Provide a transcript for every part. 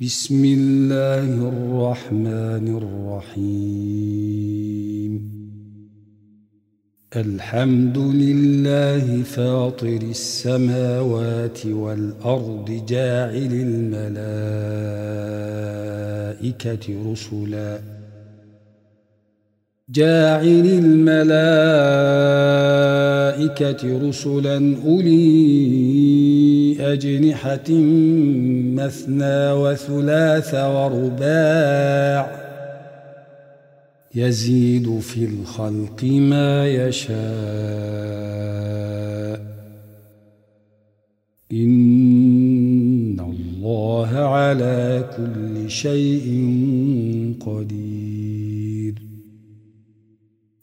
بسم الله الرحمن الرحيم الحمد لله فاطر السماوات والأرض جاعل الملائكة رسلا جاعل الملائكة رسلا أولي أجنحة مثنى وثلاث ورباع يزيد في الخلق ما يشاء. إن الله على كل شيء قدير.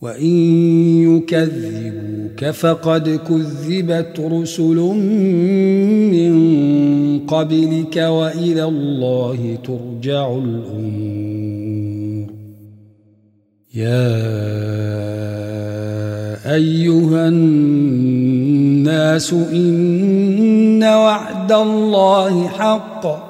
وإن يكذبوك فقد كذبت رسل من قبلك وإلى الله ترجع الأمور يا أيها الناس إن وعد الله حق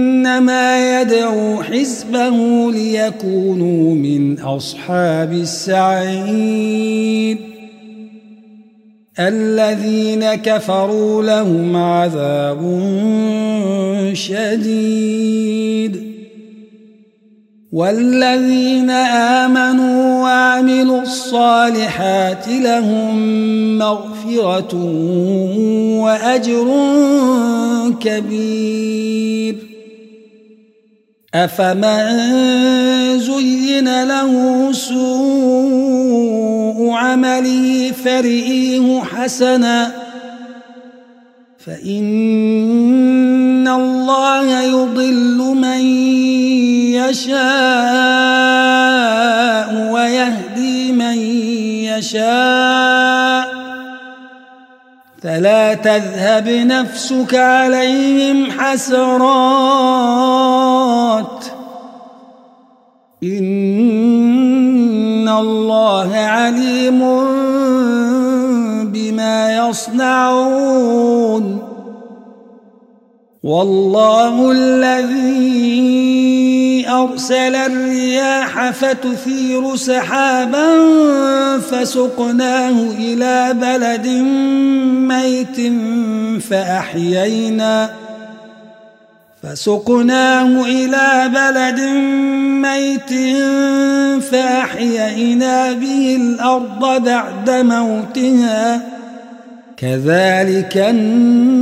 إنما يدعو حزبه ليكونوا من أصحاب السعير. الذين كفروا لهم عذاب شديد. والذين آمنوا وعملوا الصالحات لهم مغفرة وأجر كبير. أفمن زين له سوء عمله فرئيه حسنا فإن الله يضل من يشاء فلا تذهب نفسك عليهم حسرات. إن الله عليم بما يصنعون. والله الذي أرسل الرياح فتثير سحابا فسقناه إلى بلد ميت فأحيينا فسقناه إلى بلد ميت فأحيينا به الأرض بعد موتها كذلك النشور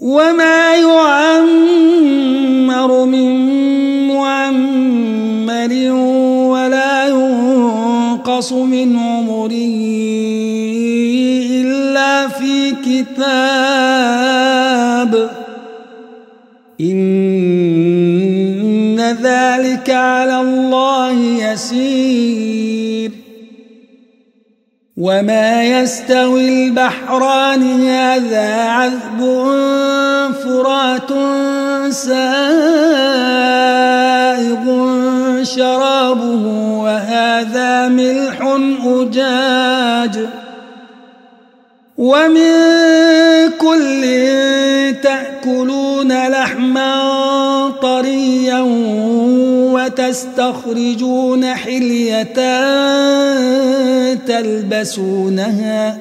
وما يعمر من معمر ولا ينقص من عمره إلا في كتاب. إن ذلك على الله يسير. وما يستوي البحران هذا عذب فرات سائغ شرابه وهذا ملح أجاج ومن كل وتستخرجون حلية تلبسونها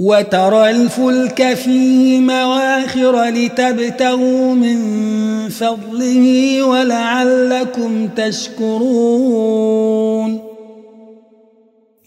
وترى الفلك فيه مواخر لتبتغوا من فضله ولعلكم تشكرون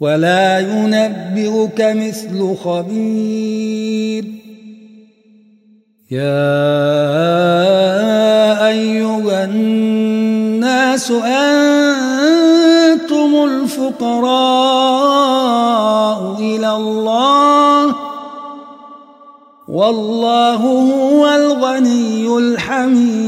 ولا ينبئك مثل خبير. يا أيها الناس أنتم الفقراء إلى الله والله هو الغني الحميد.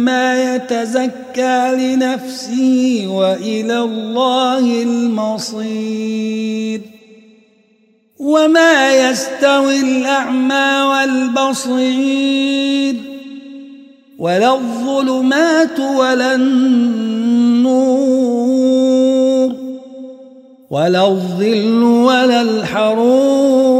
فإنما يتزكى لنفسه وإلى الله المصير. وما يستوي الأعمى والبصير. ولا الظلمات ولا النور. ولا الظل ولا الحرور.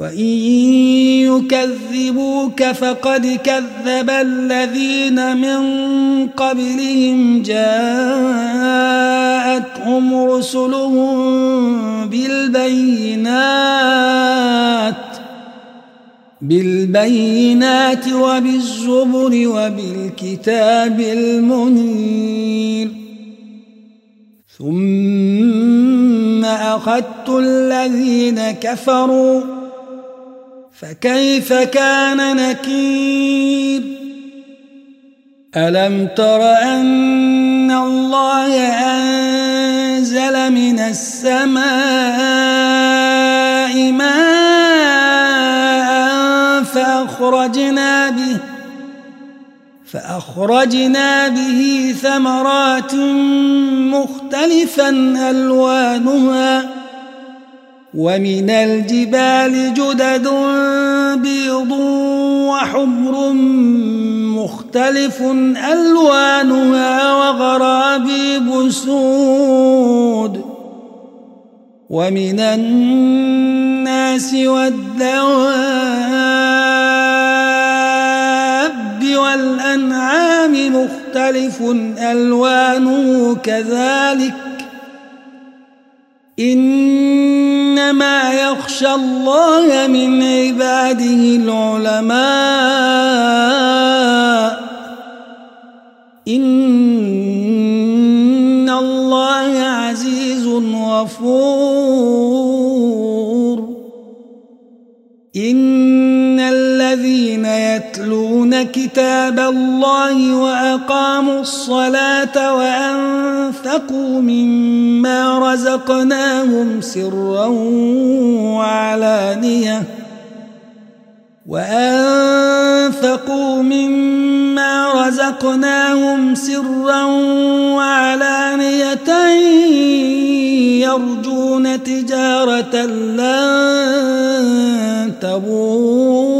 وإن يكذبوك فقد كذب الذين من قبلهم جاءتهم رسلهم بالبينات بالبينات وبالزبر وبالكتاب المنير ثم أخذت الذين كفروا فكيف كان نكير؟ ألم تر أن الله أنزل من السماء ماء فأخرجنا به فأخرجنا به ثمرات مختلفا ألوانها ومن الجبال جدد بيض وحمر مختلف ألوانها وغرابيب سود. ومن الناس والدواب والأنعام مختلف ألوانه كذلك. إنما يخشى الله من عباده العلماء. إن الله عزيز غفور. إن الذين يتلون كتاب الله وأقاموا الصلاة وأنفقوا مما رزقناهم سرا وعلانية وأنفقوا مما رزقناهم سرا وعلانية يرجون تجارة لن تبور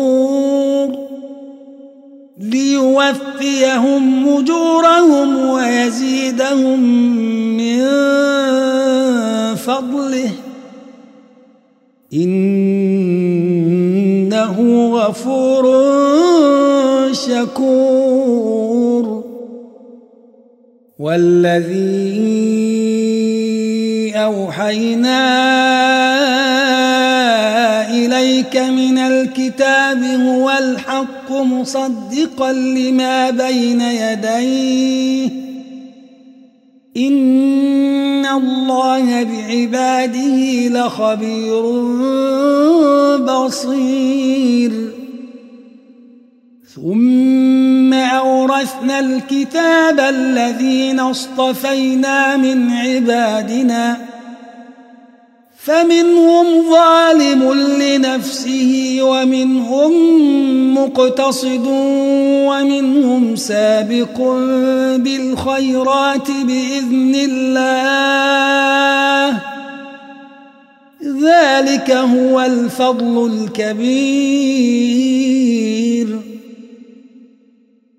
ليوفيهم أجورهم ويزيدهم من فضله. إنه غفور شكور. والذي أوحينا مصدقا لما بين يديه. إن الله بعباده لخبير بصير. ثم أورثنا الكتاب الذين اصطفينا من عبادنا. فمنهم ظالم لنفسه ومنهم مقتصد ومنهم سابق بالخيرات بإذن الله. ذلك هو الفضل الكبير.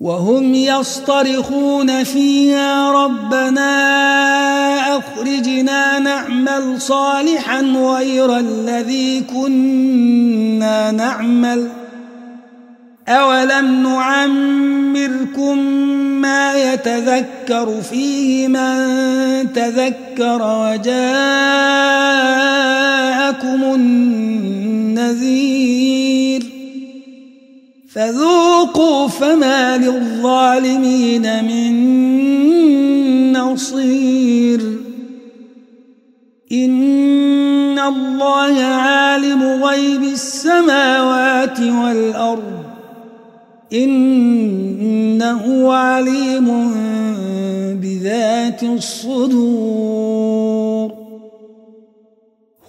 وهم يصطرخون فيها ربنا أخرجنا نعمل صالحا غير الذي كنا نعمل. أولم نعمركم ما يتذكر فيه من تذكر وجاءكم النذير؟ فذوقوا فما للظالمين من نصير. إن الله عالم غيب السماوات والأرض. إنه عليم بذات الصدور.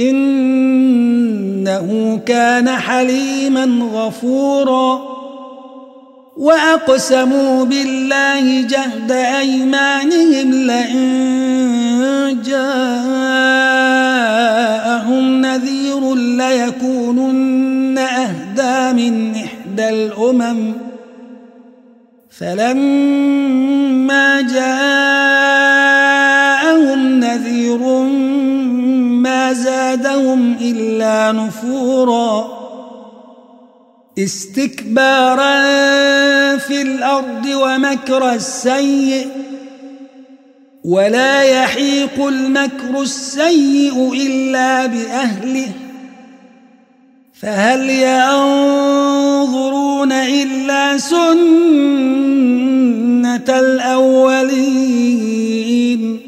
إنه كان حليما غفوراً. وأقسموا بالله جهد أيمانهم لئن جاءهم نذير ليكونن أهدى من إحدى الأمم. فلما جاءهم إلا نفوراً. استكبارا في الأرض ومكر السيء. ولا يحيق المكر السيء إلا بأهله. فهل ينظرون إلا سنة الأولين؟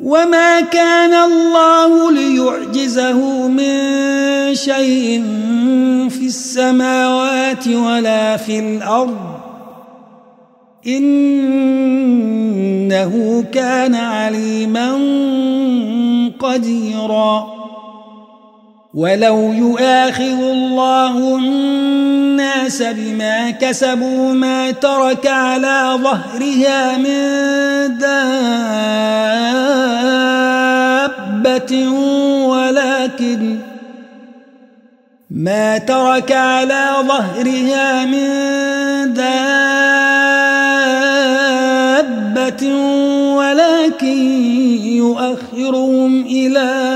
وما كان الله ليعجزه من شيء في السماوات ولا في الأرض إنه كان عليما قديرا ولو يؤاخذ الله الناس بما كسبوا ما ترك على ظهرها من دابة ولكن ما ترك على ظهرها من دابة ولكن يؤخرهم إلى